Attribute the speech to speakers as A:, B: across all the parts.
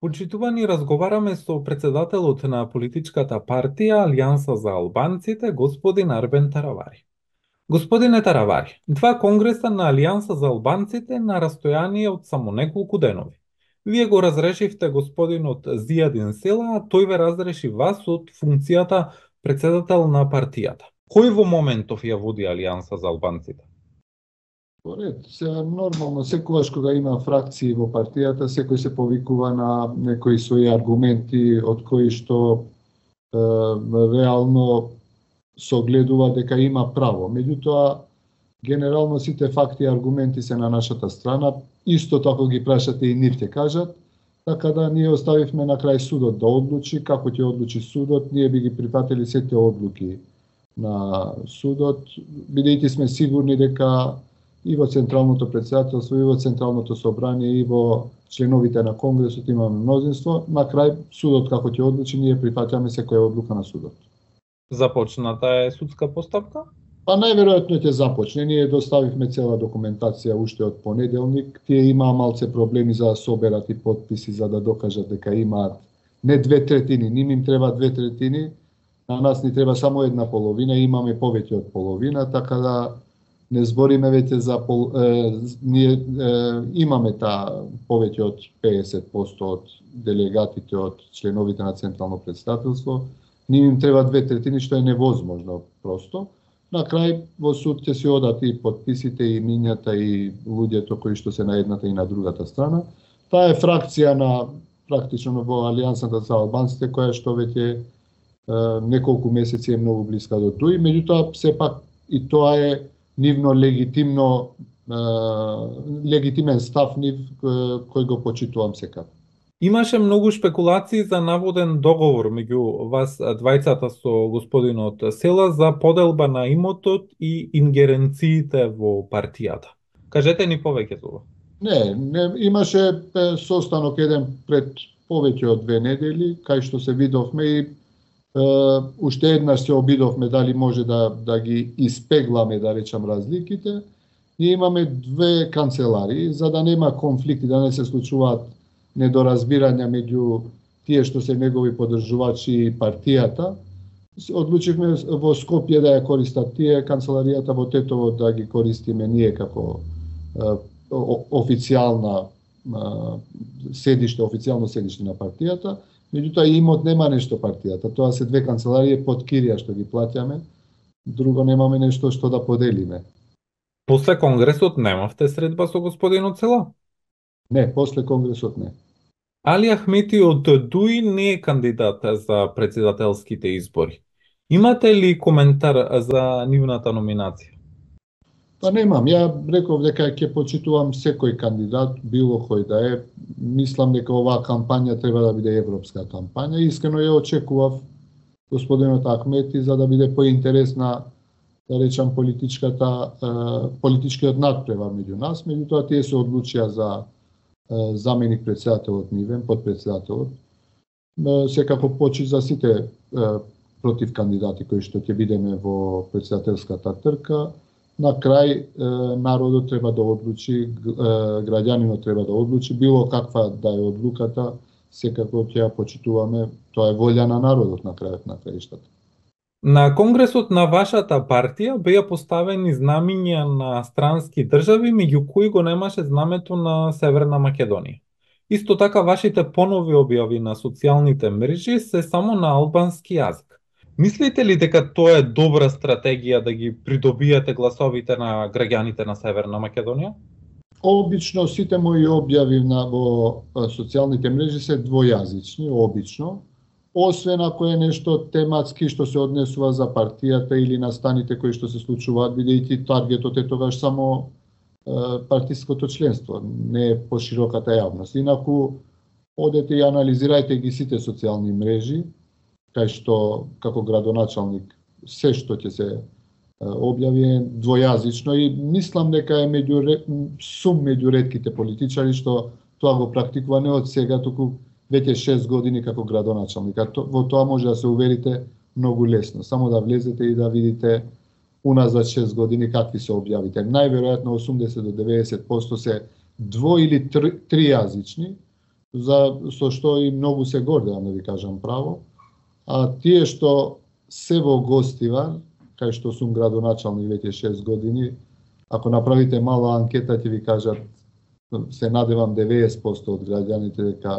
A: Почитувани разговараме со председателот на политичката партија Алијанса за албанците, господин Арбен Таравари. Господине Таравари, два конгреса на Алијанса за албанците на растојание од само неколку денови. Вие го разрешивте господинот Зијадин Села, а тој ве разреши вас од функцијата председател на партијата. Кој во моментов ја води Алијанса за албанците?
B: Поред, се нормално, секогаш кога има фракции во партијата, секој се повикува на некои своји аргументи од кои што е, реално согледува дека има право. Меѓутоа, генерално сите факти и аргументи се на нашата страна, исто така ги прашате и нив ќе кажат, така да ние оставивме на крај судот да одлучи, како ќе одлучи судот, ние би ги припатили сите одлуки на судот, бидејќи сме сигурни дека и во Централното председателство, и во Централното собрание, и во членовите на Конгресот имаме мнозинство. На крај, судот како ќе одлучи, ние прифаќаме секоја одлука на судот.
A: Започната е судска постапка?
B: Па најверојатно ќе започне. Ние доставивме цела документација уште од понеделник. Тие имаа малце проблеми за да соберат и подписи за да докажат дека имаат не две третини, ним им треба две третини, на нас ни треба само една половина, имаме повеќе од половина, така да не збориме веќе за пол, е, ние е, имаме таа повеќе од 50% од делегатите од членовите на централно представителство. Ние им треба две третини што е невозможно просто. На крај во суд ќе се одат и подписите и мињата и луѓето кои што се на едната и на другата страна. Таа е фракција на практично во Алијансата за албанците која што веќе е, неколку месеци е многу блиска до тој, меѓутоа сепак и тоа е нивно легитимно легитимен став нив кој го почитувам секако.
A: Имаше многу шпекулации за наводен договор меѓу вас двајцата со господинот Села за поделба на имотот и ингеренциите во партијата. Кажете ни повеќе за ова.
B: Не, не, имаше состанок еден пред повеќе од две недели, кај што се видовме и уште еднаш се обидовме дали може да, да ги испегламе, да речам, разликите. Ние имаме две канцелари, за да нема конфликти, да не се случуваат недоразбирања меѓу тие што се негови поддржувачи и партијата. Одлучивме во Скопје да ја користат тие, канцеларијата во Тетово да ги користиме ние како официјална седиште, официјално седиште на партијата Меѓутоа имот нема нешто партијата, тоа се две канцеларии под кирија што ги плаќаме, друго немаме нешто што да поделиме.
A: После конгресот немавте средба со господинот Цела?
B: Не, после конгресот не.
A: Али Ахмети од ДУИ не е кандидат за председателските избори. Имате ли коментар за нивната номинација?
B: Па немам, ја реков дека ќе почитувам секој кандидат, било кој да е. Мислам дека оваа кампања треба да биде европска кампања. Искрено ја очекував господинот Ахмети за да биде поинтересна да речам политичката политичкиот надпревар меѓу нас, меѓутоа тие се одлучија за заменик председателот нивен, подпредседателот. Секако почит за сите против кандидати кои што ќе бидеме во председателската трка на крај народот треба да одлучи, граѓанинот треба да одлучи, било каква да е одлуката, секако ќе ја почитуваме, тоа е волја на народот на крајот на краиштата.
A: На конгресот на вашата партија беа поставени знамиња на странски држави, меѓу кои го немаше знамето на Северна Македонија. Исто така вашите понови објави на социјалните мрежи се само на албански јазик. Мислите ли дека тоа е добра стратегија да ги придобијате гласовите на граѓаните на Северна Македонија?
B: Обично сите мои објави на во социјалните мрежи се двојазични, обично. Освен ако е нешто тематски што се однесува за партијата или настаните кои што се случуваат, бидејќи таргетот е тогаш само партиското членство, не е пошироката јавност. Инаку, одете и анализирајте ги сите социјални мрежи, кај што како градоначалник се што ќе се објави е двојазично и мислам дека е меѓу сум меѓу ретките политичари што тоа го практикува не од сега, туку веќе 6 години како градоначалник. А во тоа може да се уверите многу лесно. Само да влезете и да видите уназад 6 години какви се објавите. Најверојатно 80 до 90% се дво или тријазични, за со што и многу се гордеам да ви кажам право. А тие што се во Гостивар, кај што сум градоначалник веќе 6 години, ако направите мала анкета ќе ви кажат се надевам 90% од граѓаните дека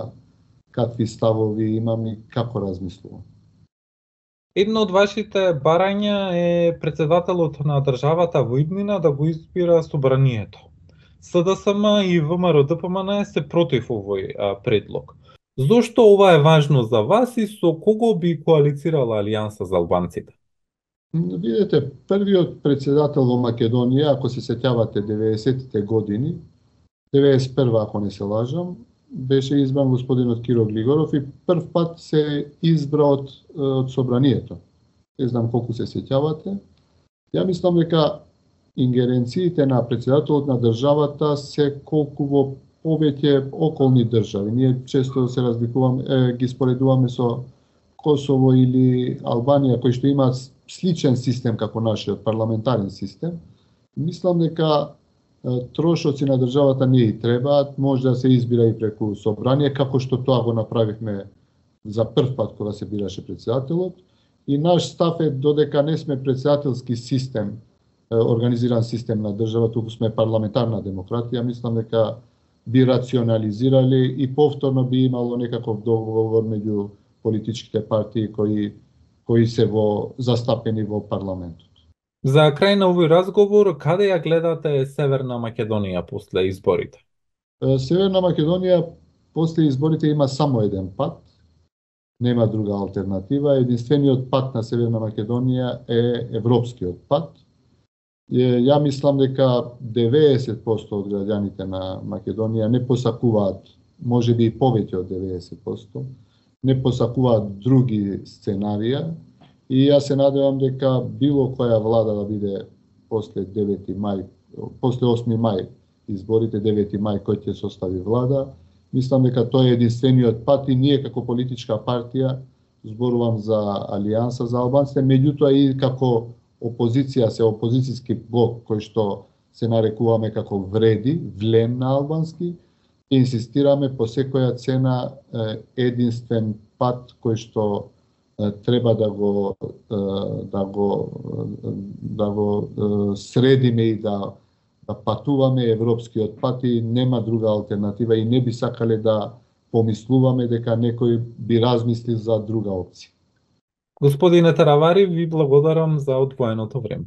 B: какви ставови имам и како размислувам.
A: Едно од вашите барања е председателот на државата во иднина да го избира собранието. СДСМ и ВМРО ДПМН се против овој предлог. Зошто ова е важно за вас и со кого би коалицирала Алијанса за албанците?
B: Видете, првиот председател во Македонија, ако се сеќавате 90-тите години, 91 ако не се лажам, беше избран господинот Киро Глигоров и прв пат се избра од, од собранието. Не знам колку се сеќавате. Ја мислам дека ингеренциите на председателот на државата се колку во повеќе околни држави. Ние често се разликуваме, е, ги споредуваме со Косово или Албанија, кои што имаат сличен систем како нашиот парламентарен систем. Мислам дека трошоци на државата не и требаат, може да се избира и преку собрание, како што тоа го направивме за прв пат кога се бираше председателот. И наш став е додека не сме председателски систем, организиран систем на држава, туку сме парламентарна демократија, мислам дека би рационализирали и повторно би имало некаков договор меѓу политичките партии кои кои се во застапени во парламентот.
A: За крај на овој разговор, каде ја гледате Северна Македонија после изборите?
B: Северна Македонија после изборите има само еден пат, нема друга алтернатива. Единствениот пат на Северна Македонија е европскиот пат. Ја мислам дека 90% од граѓаните на Македонија не посакуваат, може би и повеќе од 90%, не посакуваат други сценарија, И јас се надевам дека било која влада да биде после 9 мај, после 8 мај изборите 9 мај кој ќе состави влада, мислам дека тоа е единствениот пат и ние како политичка партија зборувам за Алијанса за албанците, меѓутоа и како опозиција, се опозицијски блок кој што се нарекуваме како вреди, влем на албански, инсистираме по секоја цена единствен пат кој што треба да, да го да го да го средиме и да да патуваме европскиот пат и нема друга алтернатива и не би сакале да помислуваме дека некој би размисли за друга опција.
A: Господине Таравари, ви благодарам за одвоеното време.